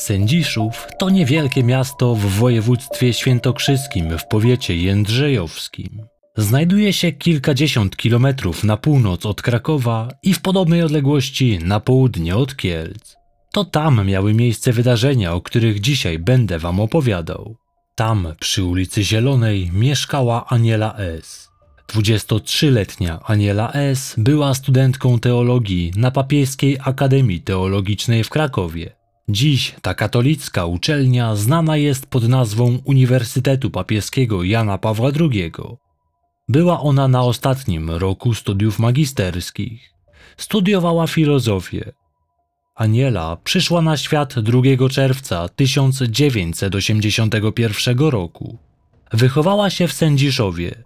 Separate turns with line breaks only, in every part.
Sędziszów to niewielkie miasto w województwie świętokrzyskim w powiecie jędrzejowskim. Znajduje się kilkadziesiąt kilometrów na północ od Krakowa i w podobnej odległości na południe od Kielc. To tam miały miejsce wydarzenia, o których dzisiaj będę wam opowiadał. Tam, przy ulicy Zielonej, mieszkała Aniela S. 23-letnia Aniela S. była studentką teologii na Papieskiej Akademii Teologicznej w Krakowie. Dziś ta katolicka uczelnia znana jest pod nazwą Uniwersytetu Papieskiego Jana Pawła II. Była ona na ostatnim roku studiów magisterskich. Studiowała filozofię. Aniela przyszła na świat 2 czerwca 1981 roku. Wychowała się w Sędziszowie.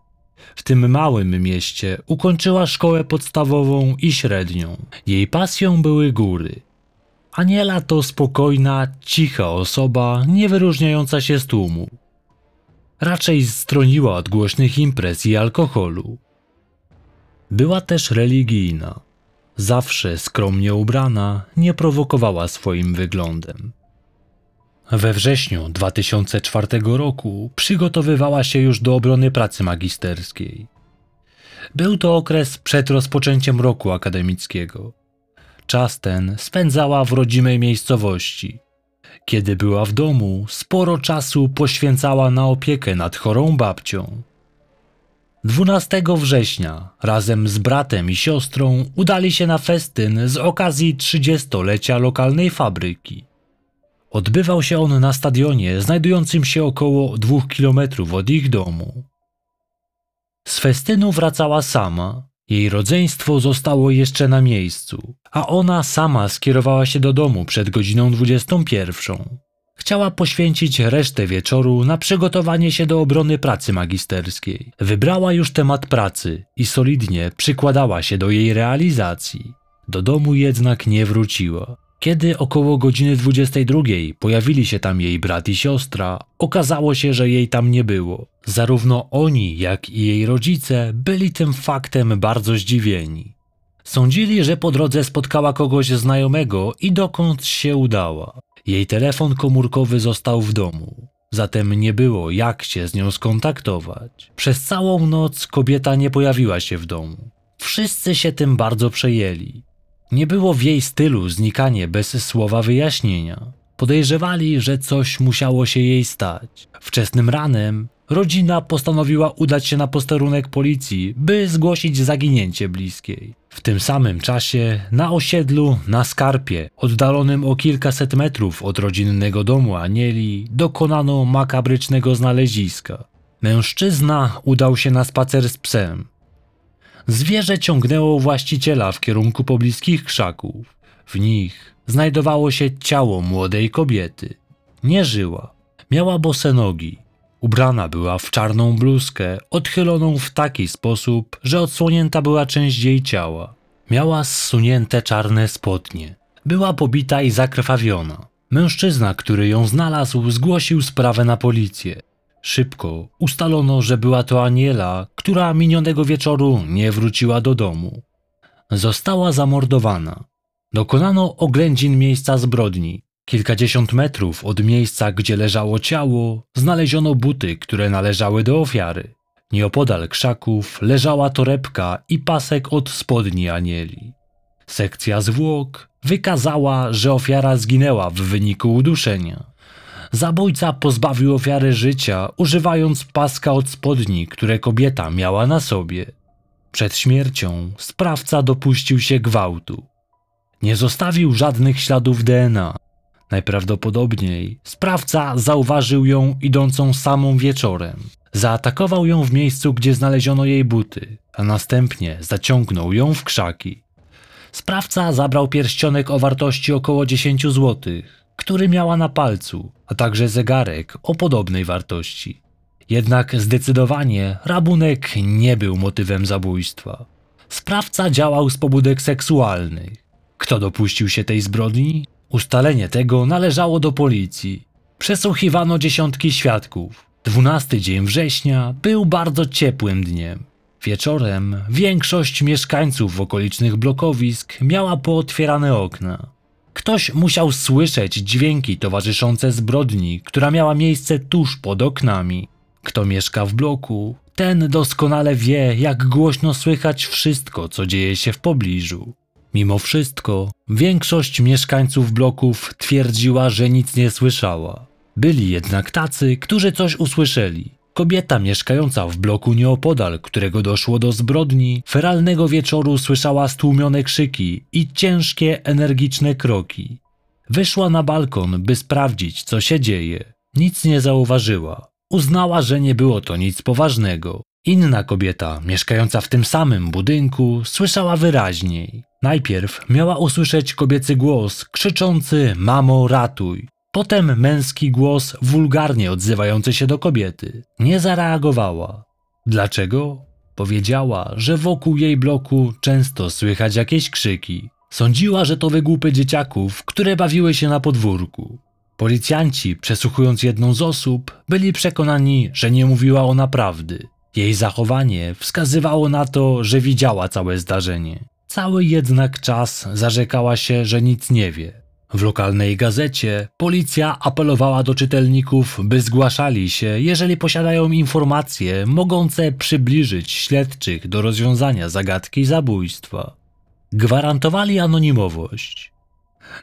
W tym małym mieście ukończyła szkołę podstawową i średnią. Jej pasją były góry. Aniela to spokojna, cicha osoba, nie wyróżniająca się z tłumu. Raczej stroniła od głośnych imprez i alkoholu. Była też religijna. Zawsze skromnie ubrana, nie prowokowała swoim wyglądem. We wrześniu 2004 roku przygotowywała się już do obrony pracy magisterskiej. Był to okres przed rozpoczęciem roku akademickiego. Czas ten spędzała w rodzimej miejscowości. Kiedy była w domu, sporo czasu poświęcała na opiekę nad chorą babcią. 12 września razem z bratem i siostrą udali się na festyn z okazji 30-lecia lokalnej fabryki. Odbywał się on na stadionie znajdującym się około dwóch kilometrów od ich domu. Z festynu wracała sama, jej rodzeństwo zostało jeszcze na miejscu, a ona sama skierowała się do domu przed godziną 21. Chciała poświęcić resztę wieczoru na przygotowanie się do obrony pracy magisterskiej. Wybrała już temat pracy i solidnie przykładała się do jej realizacji. Do domu jednak nie wróciła. Kiedy około godziny 22 pojawili się tam jej brat i siostra, okazało się, że jej tam nie było. Zarówno oni, jak i jej rodzice byli tym faktem bardzo zdziwieni. Sądzili, że po drodze spotkała kogoś znajomego i dokąd się udała. Jej telefon komórkowy został w domu, zatem nie było jak się z nią skontaktować. Przez całą noc kobieta nie pojawiła się w domu. Wszyscy się tym bardzo przejęli. Nie było w jej stylu znikanie bez słowa wyjaśnienia. Podejrzewali, że coś musiało się jej stać. Wczesnym ranem rodzina postanowiła udać się na posterunek policji, by zgłosić zaginięcie bliskiej. W tym samym czasie na osiedlu na Skarpie, oddalonym o kilkaset metrów od rodzinnego domu Anieli, dokonano makabrycznego znaleziska. Mężczyzna udał się na spacer z psem. Zwierzę ciągnęło właściciela w kierunku pobliskich krzaków. W nich znajdowało się ciało młodej kobiety. Nie żyła. Miała bose nogi. Ubrana była w czarną bluzkę, odchyloną w taki sposób, że odsłonięta była część jej ciała. Miała zsunięte czarne spodnie. Była pobita i zakrwawiona. Mężczyzna, który ją znalazł, zgłosił sprawę na policję. Szybko ustalono, że była to Aniela, która minionego wieczoru nie wróciła do domu. Została zamordowana. Dokonano oględzin miejsca zbrodni. Kilkadziesiąt metrów od miejsca, gdzie leżało ciało, znaleziono buty, które należały do ofiary. Nieopodal krzaków leżała torebka i pasek od spodni Anieli. Sekcja zwłok wykazała, że ofiara zginęła w wyniku uduszenia. Zabójca pozbawił ofiary życia, używając paska od spodni, które kobieta miała na sobie. Przed śmiercią sprawca dopuścił się gwałtu. Nie zostawił żadnych śladów DNA. Najprawdopodobniej sprawca zauważył ją idącą samą wieczorem. Zaatakował ją w miejscu, gdzie znaleziono jej buty, a następnie zaciągnął ją w krzaki. Sprawca zabrał pierścionek o wartości około 10 złotych który miała na palcu, a także zegarek o podobnej wartości. Jednak zdecydowanie rabunek nie był motywem zabójstwa. Sprawca działał z pobudek seksualnych. Kto dopuścił się tej zbrodni? Ustalenie tego należało do policji. Przesłuchiwano dziesiątki świadków. Dwunasty dzień września był bardzo ciepłym dniem. Wieczorem większość mieszkańców okolicznych blokowisk miała pootwierane okna. Ktoś musiał słyszeć dźwięki towarzyszące zbrodni, która miała miejsce tuż pod oknami. Kto mieszka w bloku, ten doskonale wie, jak głośno słychać wszystko, co dzieje się w pobliżu. Mimo wszystko, większość mieszkańców bloków twierdziła, że nic nie słyszała. Byli jednak tacy, którzy coś usłyszeli. Kobieta mieszkająca w bloku nieopodal, którego doszło do zbrodni, feralnego wieczoru słyszała stłumione krzyki i ciężkie, energiczne kroki. Wyszła na balkon, by sprawdzić, co się dzieje. Nic nie zauważyła. Uznała, że nie było to nic poważnego. Inna kobieta, mieszkająca w tym samym budynku, słyszała wyraźniej. Najpierw miała usłyszeć kobiecy głos krzyczący: Mamo, ratuj! Potem męski głos wulgarnie odzywający się do kobiety. Nie zareagowała. Dlaczego? Powiedziała, że wokół jej bloku często słychać jakieś krzyki. Sądziła, że to wygłupy dzieciaków, które bawiły się na podwórku. Policjanci, przesłuchując jedną z osób, byli przekonani, że nie mówiła ona prawdy. Jej zachowanie wskazywało na to, że widziała całe zdarzenie. Cały jednak czas zarzekała się, że nic nie wie. W lokalnej gazecie policja apelowała do czytelników, by zgłaszali się, jeżeli posiadają informacje mogące przybliżyć śledczych do rozwiązania zagadki zabójstwa. Gwarantowali anonimowość.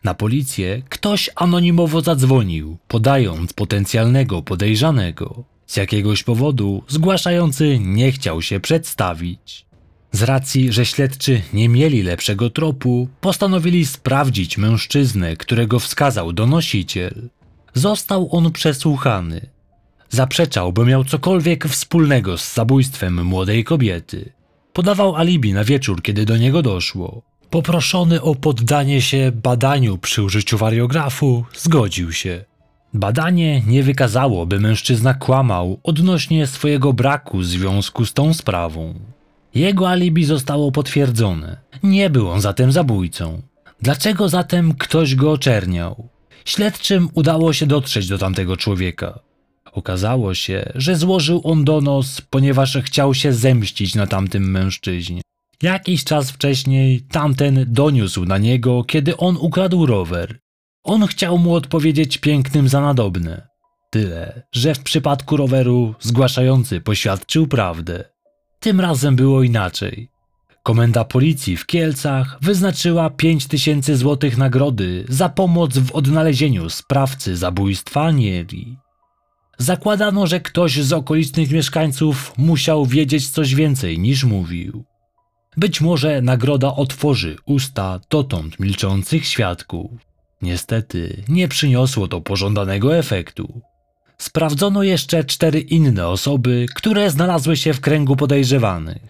Na policję ktoś anonimowo zadzwonił, podając potencjalnego podejrzanego. Z jakiegoś powodu zgłaszający nie chciał się przedstawić. Z racji, że śledczy nie mieli lepszego tropu, postanowili sprawdzić mężczyznę, którego wskazał donosiciel. Został on przesłuchany. Zaprzeczał, by miał cokolwiek wspólnego z zabójstwem młodej kobiety. Podawał alibi na wieczór, kiedy do niego doszło. Poproszony o poddanie się badaniu przy użyciu wariografu, zgodził się. Badanie nie wykazało, by mężczyzna kłamał odnośnie swojego braku związku z tą sprawą. Jego alibi zostało potwierdzone. Nie był on zatem zabójcą. Dlaczego zatem ktoś go oczerniał? Śledczym udało się dotrzeć do tamtego człowieka. Okazało się, że złożył on donos, ponieważ chciał się zemścić na tamtym mężczyźnie. Jakiś czas wcześniej tamten doniósł na niego, kiedy on ukradł rower. On chciał mu odpowiedzieć pięknym za nadobne. Tyle, że w przypadku roweru zgłaszający poświadczył prawdę. Tym razem było inaczej. Komenda policji w Kielcach wyznaczyła 5 tysięcy złotych nagrody za pomoc w odnalezieniu sprawcy zabójstwa Nieri. Zakładano, że ktoś z okolicznych mieszkańców musiał wiedzieć coś więcej niż mówił. Być może nagroda otworzy usta dotąd milczących świadków. Niestety nie przyniosło to pożądanego efektu. Sprawdzono jeszcze cztery inne osoby, które znalazły się w kręgu podejrzewanych.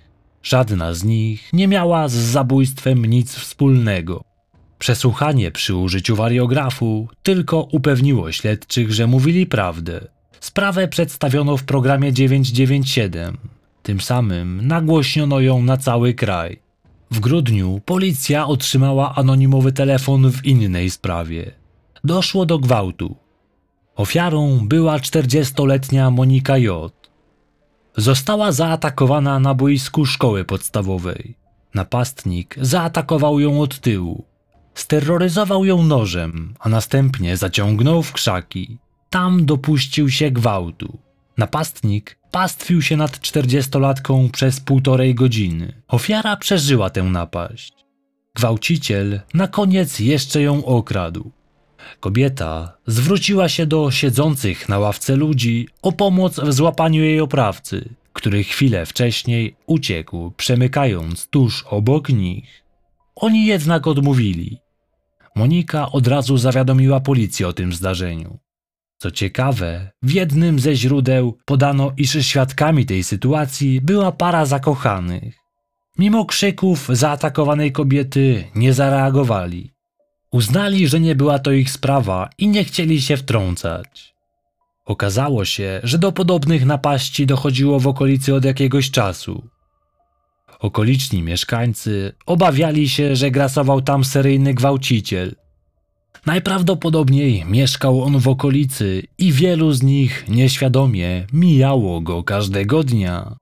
Żadna z nich nie miała z zabójstwem nic wspólnego. Przesłuchanie przy użyciu wariografu tylko upewniło śledczych, że mówili prawdę. Sprawę przedstawiono w programie 997. Tym samym nagłośniono ją na cały kraj. W grudniu policja otrzymała anonimowy telefon w innej sprawie. Doszło do gwałtu. Ofiarą była 40-letnia Monika J. Została zaatakowana na boisku szkoły podstawowej. Napastnik zaatakował ją od tyłu. Steroryzował ją nożem, a następnie zaciągnął w krzaki. Tam dopuścił się gwałtu. Napastnik pastwił się nad czterdziestolatką przez półtorej godziny. Ofiara przeżyła tę napaść. Gwałciciel na koniec jeszcze ją okradł. Kobieta zwróciła się do siedzących na ławce ludzi o pomoc w złapaniu jej oprawcy, który chwilę wcześniej uciekł, przemykając tuż obok nich. Oni jednak odmówili. Monika od razu zawiadomiła policję o tym zdarzeniu. Co ciekawe, w jednym ze źródeł podano, iż świadkami tej sytuacji była para zakochanych. Mimo krzyków zaatakowanej kobiety nie zareagowali. Uznali, że nie była to ich sprawa i nie chcieli się wtrącać. Okazało się, że do podobnych napaści dochodziło w okolicy od jakiegoś czasu. Okoliczni mieszkańcy obawiali się, że grasował tam seryjny gwałciciel. Najprawdopodobniej mieszkał on w okolicy i wielu z nich nieświadomie mijało go każdego dnia.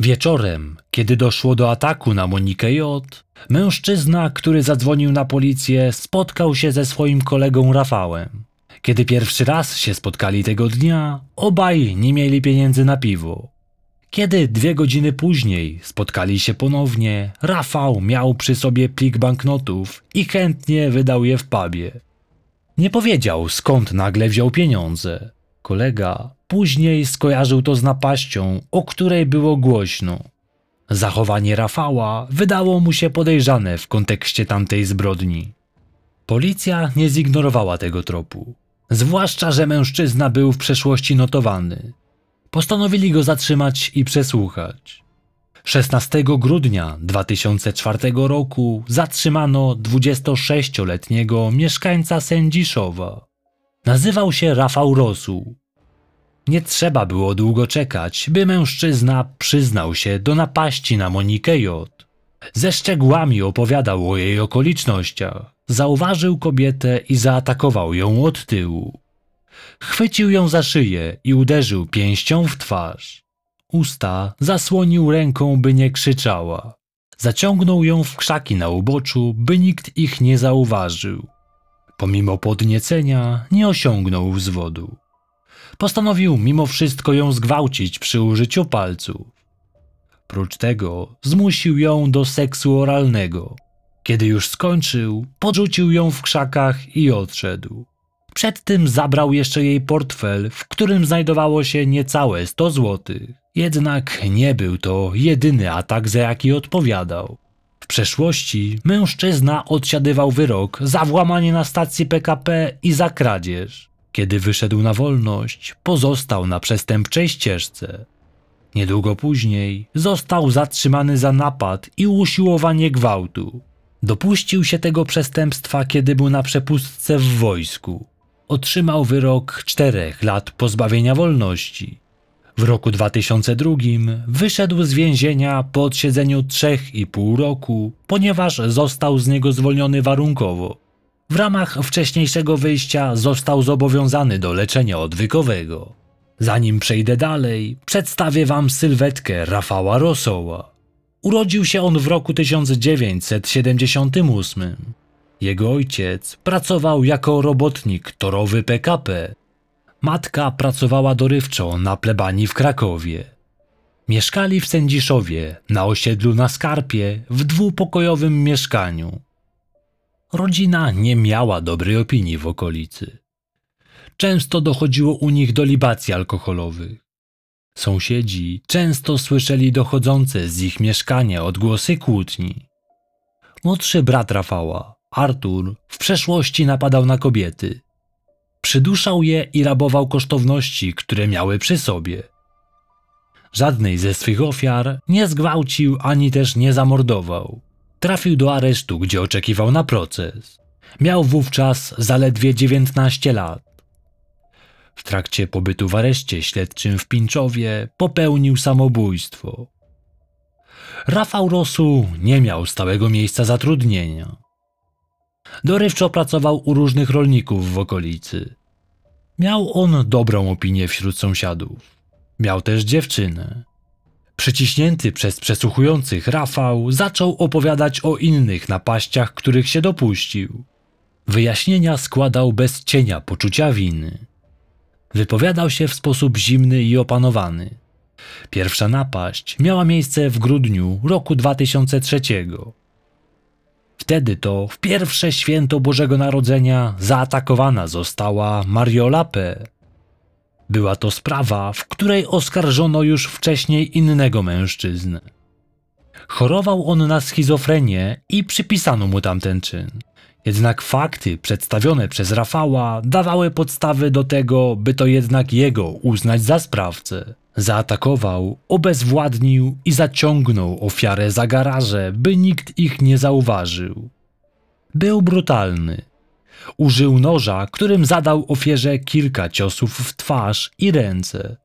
Wieczorem, kiedy doszło do ataku na Monikę J., mężczyzna, który zadzwonił na policję, spotkał się ze swoim kolegą Rafałem. Kiedy pierwszy raz się spotkali tego dnia, obaj nie mieli pieniędzy na piwo. Kiedy dwie godziny później spotkali się ponownie, Rafał miał przy sobie plik banknotów i chętnie wydał je w pubie. Nie powiedział skąd nagle wziął pieniądze. Kolega później skojarzył to z napaścią, o której było głośno. Zachowanie Rafała wydało mu się podejrzane w kontekście tamtej zbrodni. Policja nie zignorowała tego tropu. Zwłaszcza, że mężczyzna był w przeszłości notowany. Postanowili go zatrzymać i przesłuchać. 16 grudnia 2004 roku zatrzymano 26-letniego mieszkańca Sędziszowa. Nazywał się Rafał Rosu. Nie trzeba było długo czekać, by mężczyzna przyznał się do napaści na Monikę J. Ze szczegółami opowiadał o jej okolicznościach. Zauważył kobietę i zaatakował ją od tyłu. Chwycił ją za szyję i uderzył pięścią w twarz. Usta zasłonił ręką, by nie krzyczała. Zaciągnął ją w krzaki na uboczu, by nikt ich nie zauważył. Pomimo podniecenia nie osiągnął wzwodu. Postanowił mimo wszystko ją zgwałcić przy użyciu palców. Prócz tego zmusił ją do seksu oralnego. Kiedy już skończył, podrzucił ją w krzakach i odszedł. Przed tym zabrał jeszcze jej portfel, w którym znajdowało się niecałe 100 złotych. Jednak nie był to jedyny atak, za jaki odpowiadał. W przeszłości mężczyzna odsiadywał wyrok za włamanie na stacji PKP i za kradzież. Kiedy wyszedł na wolność, pozostał na przestępczej ścieżce. Niedługo później został zatrzymany za napad i usiłowanie gwałtu. Dopuścił się tego przestępstwa, kiedy był na przepustce w wojsku. Otrzymał wyrok czterech lat pozbawienia wolności. W roku 2002 wyszedł z więzienia po odsiedzeniu 3,5 roku, ponieważ został z niego zwolniony warunkowo. W ramach wcześniejszego wyjścia został zobowiązany do leczenia odwykowego. Zanim przejdę dalej, przedstawię Wam sylwetkę Rafała Rosoła. Urodził się on w roku 1978. Jego ojciec pracował jako robotnik torowy PKP. Matka pracowała dorywczo na plebanii w Krakowie. Mieszkali w Sędziszowie, na osiedlu na Skarpie, w dwupokojowym mieszkaniu. Rodzina nie miała dobrej opinii w okolicy. Często dochodziło u nich do libacji alkoholowych. Sąsiedzi często słyszeli dochodzące z ich mieszkania odgłosy kłótni. Młodszy brat Rafała, Artur, w przeszłości napadał na kobiety. Przyduszał je i rabował kosztowności, które miały przy sobie. Żadnej ze swych ofiar nie zgwałcił ani też nie zamordował. Trafił do aresztu, gdzie oczekiwał na proces. Miał wówczas zaledwie 19 lat. W trakcie pobytu w areszcie śledczym w Pinczowie popełnił samobójstwo. Rafał Rosu nie miał stałego miejsca zatrudnienia. Dorywczo pracował u różnych rolników w okolicy. Miał on dobrą opinię wśród sąsiadów. Miał też dziewczynę. Przyciśnięty przez przesłuchujących Rafał zaczął opowiadać o innych napaściach, których się dopuścił. Wyjaśnienia składał bez cienia poczucia winy. Wypowiadał się w sposób zimny i opanowany. Pierwsza napaść miała miejsce w grudniu roku 2003. Wtedy to w pierwsze święto Bożego Narodzenia zaatakowana została Mariola P. Była to sprawa, w której oskarżono już wcześniej innego mężczyznę. Chorował on na schizofrenię i przypisano mu tamten czyn. Jednak fakty przedstawione przez Rafała dawały podstawy do tego, by to jednak jego uznać za sprawcę. Zaatakował, obezwładnił i zaciągnął ofiarę za garaże, by nikt ich nie zauważył. Był brutalny. Użył noża, którym zadał ofierze kilka ciosów w twarz i ręce.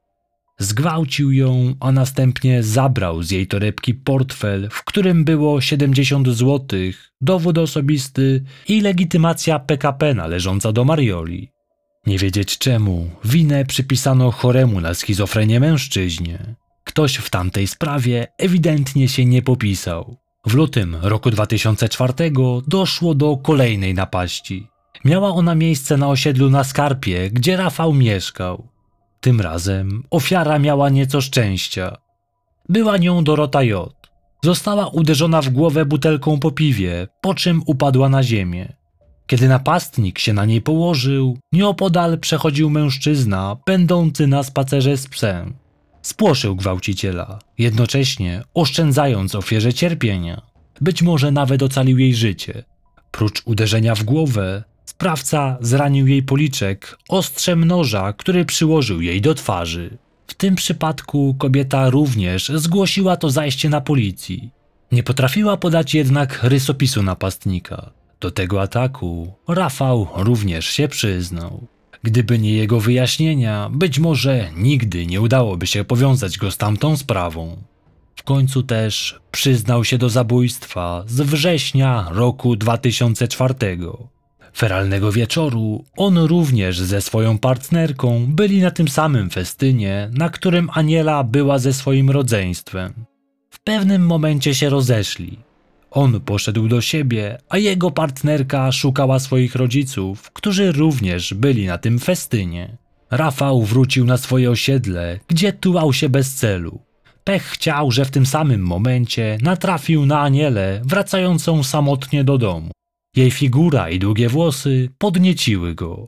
Zgwałcił ją, a następnie zabrał z jej torebki portfel, w którym było 70 złotych, dowód osobisty i legitymacja PKP należąca do Marioli. Nie wiedzieć czemu, winę przypisano choremu na schizofrenię mężczyźnie. Ktoś w tamtej sprawie ewidentnie się nie popisał. W lutym roku 2004 doszło do kolejnej napaści. Miała ona miejsce na osiedlu na Skarpie, gdzie Rafał mieszkał. Tym razem ofiara miała nieco szczęścia. Była nią Dorota J. Została uderzona w głowę butelką po piwie, po czym upadła na ziemię. Kiedy napastnik się na niej położył, nieopodal przechodził mężczyzna, będący na spacerze z psem. Spłoszył gwałciciela, jednocześnie oszczędzając ofierze cierpienia. Być może nawet ocalił jej życie. Prócz uderzenia w głowę, sprawca zranił jej policzek ostrzem noża, który przyłożył jej do twarzy. W tym przypadku kobieta również zgłosiła to zajście na policji. Nie potrafiła podać jednak rysopisu napastnika. Do tego ataku Rafał również się przyznał. Gdyby nie jego wyjaśnienia, być może nigdy nie udałoby się powiązać go z tamtą sprawą. W końcu też przyznał się do zabójstwa z września roku 2004. Feralnego wieczoru on również ze swoją partnerką byli na tym samym festynie, na którym Aniela była ze swoim rodzeństwem. W pewnym momencie się rozeszli. On poszedł do siebie, a jego partnerka szukała swoich rodziców, którzy również byli na tym festynie. Rafał wrócił na swoje osiedle, gdzie tułał się bez celu. Pech chciał, że w tym samym momencie natrafił na Anielę wracającą samotnie do domu. Jej figura i długie włosy podnieciły go.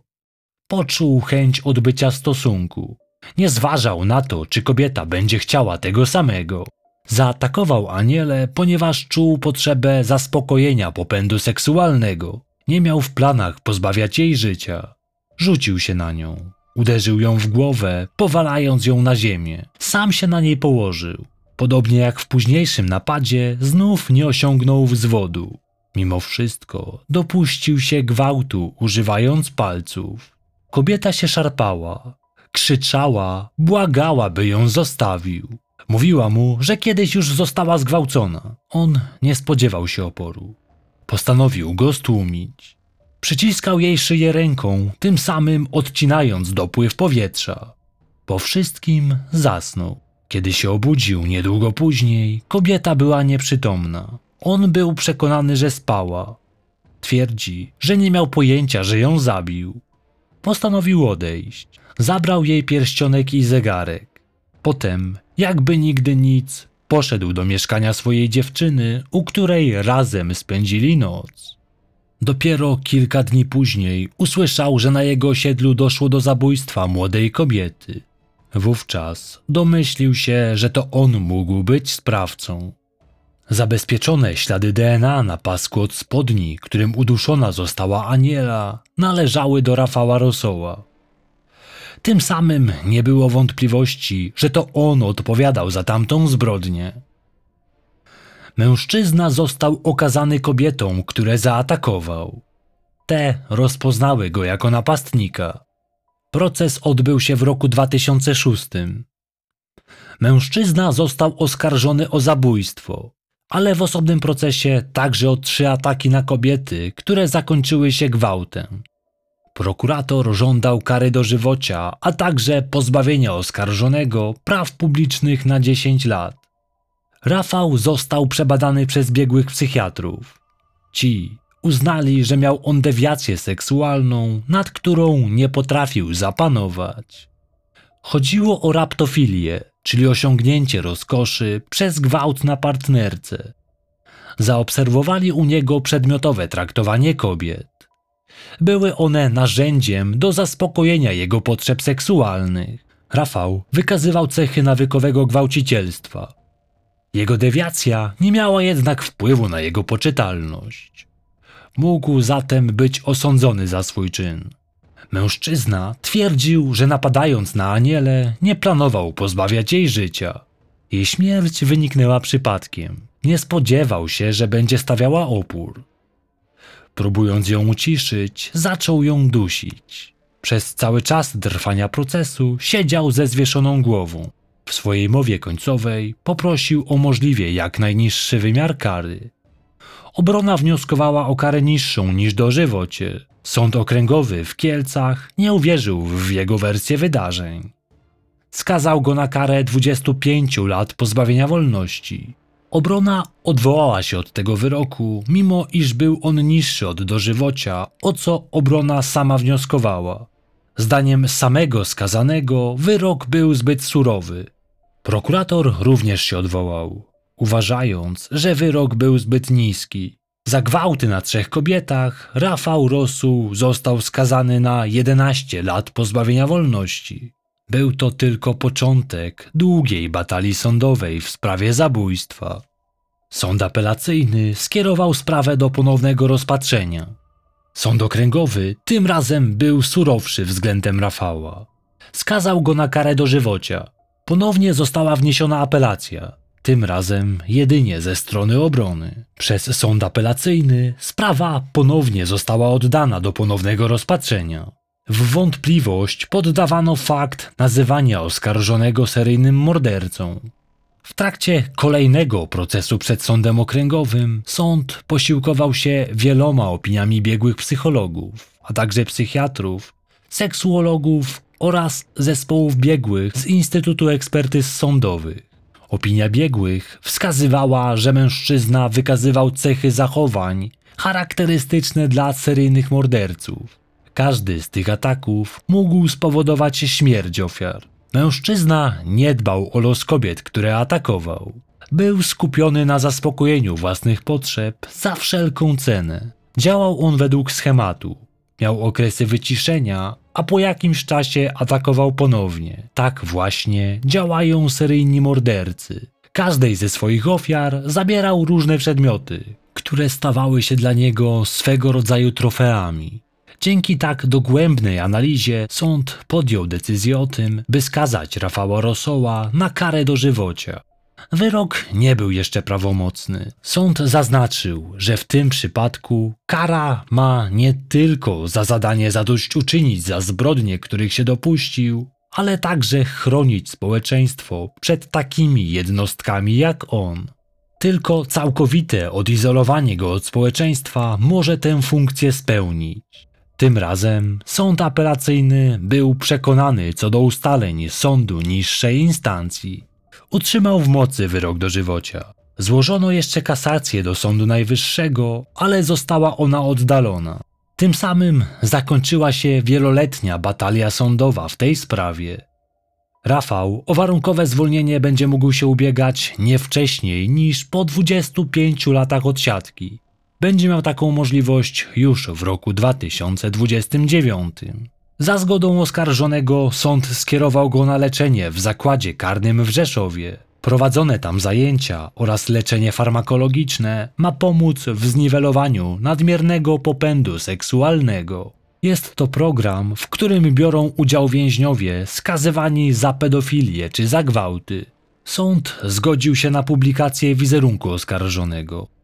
Poczuł chęć odbycia stosunku. Nie zważał na to, czy kobieta będzie chciała tego samego. Zaatakował Anielę, ponieważ czuł potrzebę zaspokojenia popędu seksualnego. Nie miał w planach pozbawiać jej życia. Rzucił się na nią. Uderzył ją w głowę, powalając ją na ziemię. Sam się na niej położył. Podobnie jak w późniejszym napadzie, znów nie osiągnął wzwodu. Mimo wszystko dopuścił się gwałtu, używając palców. Kobieta się szarpała, krzyczała, błagała, by ją zostawił. Mówiła mu, że kiedyś już została zgwałcona. On nie spodziewał się oporu. Postanowił go stłumić. Przyciskał jej szyję ręką, tym samym odcinając dopływ powietrza. Po wszystkim zasnął. Kiedy się obudził niedługo później, kobieta była nieprzytomna. On był przekonany, że spała. Twierdzi, że nie miał pojęcia, że ją zabił. Postanowił odejść. Zabrał jej pierścionek i zegarek. Potem, jakby nigdy nic, poszedł do mieszkania swojej dziewczyny, u której razem spędzili noc. Dopiero kilka dni później usłyszał, że na jego osiedlu doszło do zabójstwa młodej kobiety. Wówczas domyślił się, że to on mógł być sprawcą. Zabezpieczone ślady DNA na pasku od spodni, którym uduszona została Aniela, należały do Rafała Rosoła. Tym samym nie było wątpliwości, że to on odpowiadał za tamtą zbrodnię. Mężczyzna został okazany kobietom, które zaatakował. Te rozpoznały go jako napastnika. Proces odbył się w roku 2006. Mężczyzna został oskarżony o zabójstwo, ale w osobnym procesie także o trzy ataki na kobiety, które zakończyły się gwałtem. Prokurator żądał kary dożywocia, a także pozbawienia oskarżonego praw publicznych na 10 lat. Rafał został przebadany przez biegłych psychiatrów. Ci uznali, że miał on dewiację seksualną, nad którą nie potrafił zapanować. Chodziło o raptofilię, czyli osiągnięcie rozkoszy przez gwałt na partnerce. Zaobserwowali u niego przedmiotowe traktowanie kobiet. Były one narzędziem do zaspokojenia jego potrzeb seksualnych. Rafał wykazywał cechy nawykowego gwałcicielstwa. Jego dewiacja nie miała jednak wpływu na jego poczytalność. Mógł zatem być osądzony za swój czyn. Mężczyzna twierdził, że napadając na Anielę nie planował pozbawiać jej życia. Jej śmierć wyniknęła przypadkiem. Nie spodziewał się, że będzie stawiała opór. Próbując ją uciszyć, zaczął ją dusić. Przez cały czas trwania procesu siedział ze zwieszoną głową. W swojej mowie końcowej poprosił o możliwie jak najniższy wymiar kary. Obrona wnioskowała o karę niższą niż dożywocie. Sąd okręgowy w Kielcach nie uwierzył w jego wersję wydarzeń. skazał go na karę 25 lat pozbawienia wolności. Obrona odwołała się od tego wyroku, mimo iż był on niższy od dożywocia, o co obrona sama wnioskowała. Zdaniem samego skazanego wyrok był zbyt surowy. Prokurator również się odwołał, uważając, że wyrok był zbyt niski. Za gwałty na trzech kobietach Rafał Rosu został skazany na 11 lat pozbawienia wolności. Był to tylko początek długiej batalii sądowej w sprawie zabójstwa. Sąd apelacyjny skierował sprawę do ponownego rozpatrzenia. Sąd okręgowy tym razem był surowszy względem Rafała. Skazał go na karę dożywocia. Ponownie została wniesiona apelacja, tym razem jedynie ze strony obrony. Przez sąd apelacyjny sprawa ponownie została oddana do ponownego rozpatrzenia. W wątpliwość poddawano fakt nazywania oskarżonego seryjnym mordercą. W trakcie kolejnego procesu przed sądem okręgowym sąd posiłkował się wieloma opiniami biegłych psychologów, a także psychiatrów, seksuologów oraz zespołów biegłych z Instytutu Ekspertyz Sądowych. Opinia biegłych wskazywała, że mężczyzna wykazywał cechy zachowań charakterystyczne dla seryjnych morderców. Każdy z tych ataków mógł spowodować śmierć ofiar. Mężczyzna nie dbał o los kobiet, które atakował. Był skupiony na zaspokojeniu własnych potrzeb za wszelką cenę. Działał on według schematu. Miał okresy wyciszenia, a po jakimś czasie atakował ponownie. Tak właśnie działają seryjni mordercy. Każdej ze swoich ofiar zabierał różne przedmioty, które stawały się dla niego swego rodzaju trofeami. Dzięki tak dogłębnej analizie sąd podjął decyzję o tym, by skazać Rafała Rosoła na karę dożywocia. Wyrok nie był jeszcze prawomocny. Sąd zaznaczył, że w tym przypadku kara ma nie tylko za zadanie zadośćuczynić za zbrodnie, których się dopuścił, ale także chronić społeczeństwo przed takimi jednostkami jak on. Tylko całkowite odizolowanie go od społeczeństwa może tę funkcję spełnić. Tym razem sąd apelacyjny był przekonany co do ustaleń sądu niższej instancji. Utrzymał w mocy wyrok dożywocia. Złożono jeszcze kasację do Sądu Najwyższego, ale została ona oddalona. Tym samym zakończyła się wieloletnia batalia sądowa w tej sprawie. Rafał o warunkowe zwolnienie będzie mógł się ubiegać nie wcześniej niż po 25 latach odsiadki. Będzie miał taką możliwość już w roku 2029. Za zgodą oskarżonego sąd skierował go na leczenie w zakładzie karnym w Rzeszowie. Prowadzone tam zajęcia oraz leczenie farmakologiczne ma pomóc w zniwelowaniu nadmiernego popędu seksualnego. Jest to program, w którym biorą udział więźniowie skazywani za pedofilię czy za gwałty. Sąd zgodził się na publikację wizerunku oskarżonego.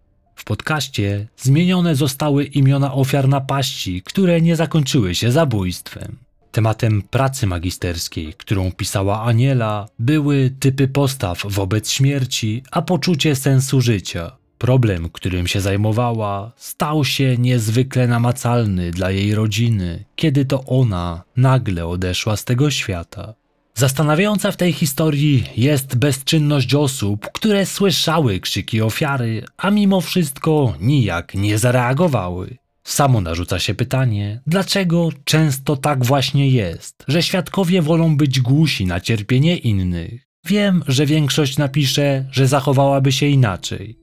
W podcaście zmienione zostały imiona ofiar napaści, które nie zakończyły się zabójstwem. Tematem pracy magisterskiej, którą pisała Aniela, były typy postaw wobec śmierci, a poczucie sensu życia. Problem, którym się zajmowała, stał się niezwykle namacalny dla jej rodziny, kiedy to ona nagle odeszła z tego świata. Zastanawiająca w tej historii jest bezczynność osób, które słyszały krzyki ofiary, a mimo wszystko nijak nie zareagowały. Samo narzuca się pytanie, dlaczego często tak właśnie jest, że świadkowie wolą być głusi na cierpienie innych. Wiem, że większość napisze, że zachowałaby się inaczej.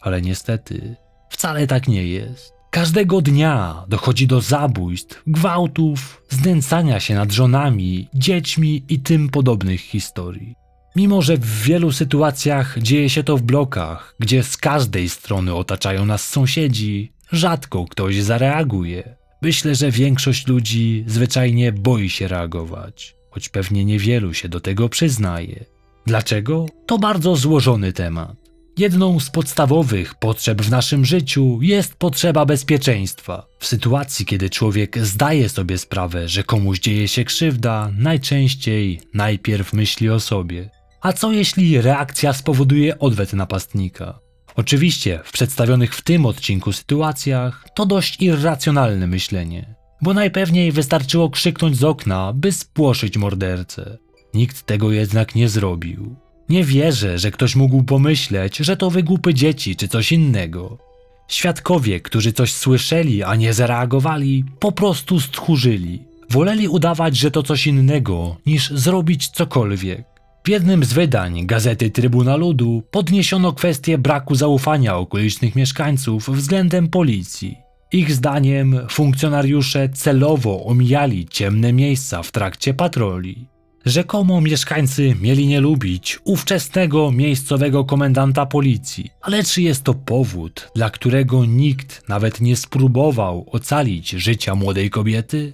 Ale niestety, wcale tak nie jest. Każdego dnia dochodzi do zabójstw, gwałtów, znęcania się nad żonami, dziećmi i tym podobnych historii. Mimo, że w wielu sytuacjach dzieje się to w blokach, gdzie z każdej strony otaczają nas sąsiedzi, rzadko ktoś zareaguje. Myślę, że większość ludzi zwyczajnie boi się reagować, choć pewnie niewielu się do tego przyznaje. Dlaczego? To bardzo złożony temat. Jedną z podstawowych potrzeb w naszym życiu jest potrzeba bezpieczeństwa. W sytuacji, kiedy człowiek zdaje sobie sprawę, że komuś dzieje się krzywda, najczęściej najpierw myśli o sobie. A co jeśli reakcja spowoduje odwet napastnika? Oczywiście, w przedstawionych w tym odcinku sytuacjach to dość irracjonalne myślenie, bo najpewniej wystarczyło krzyknąć z okna, by spłoszyć mordercę. Nikt tego jednak nie zrobił. Nie wierzę, że ktoś mógł pomyśleć, że to wygłupy dzieci czy coś innego. Świadkowie, którzy coś słyszeli, a nie zareagowali, po prostu stchórzyli. Woleli udawać, że to coś innego, niż zrobić cokolwiek. W jednym z wydań gazety Trybuna Ludu podniesiono kwestię braku zaufania okolicznych mieszkańców względem policji. Ich zdaniem funkcjonariusze celowo omijali ciemne miejsca w trakcie patroli. Rzekomo mieszkańcy mieli nie lubić ówczesnego miejscowego komendanta policji, ale czy jest to powód, dla którego nikt nawet nie spróbował ocalić życia młodej kobiety?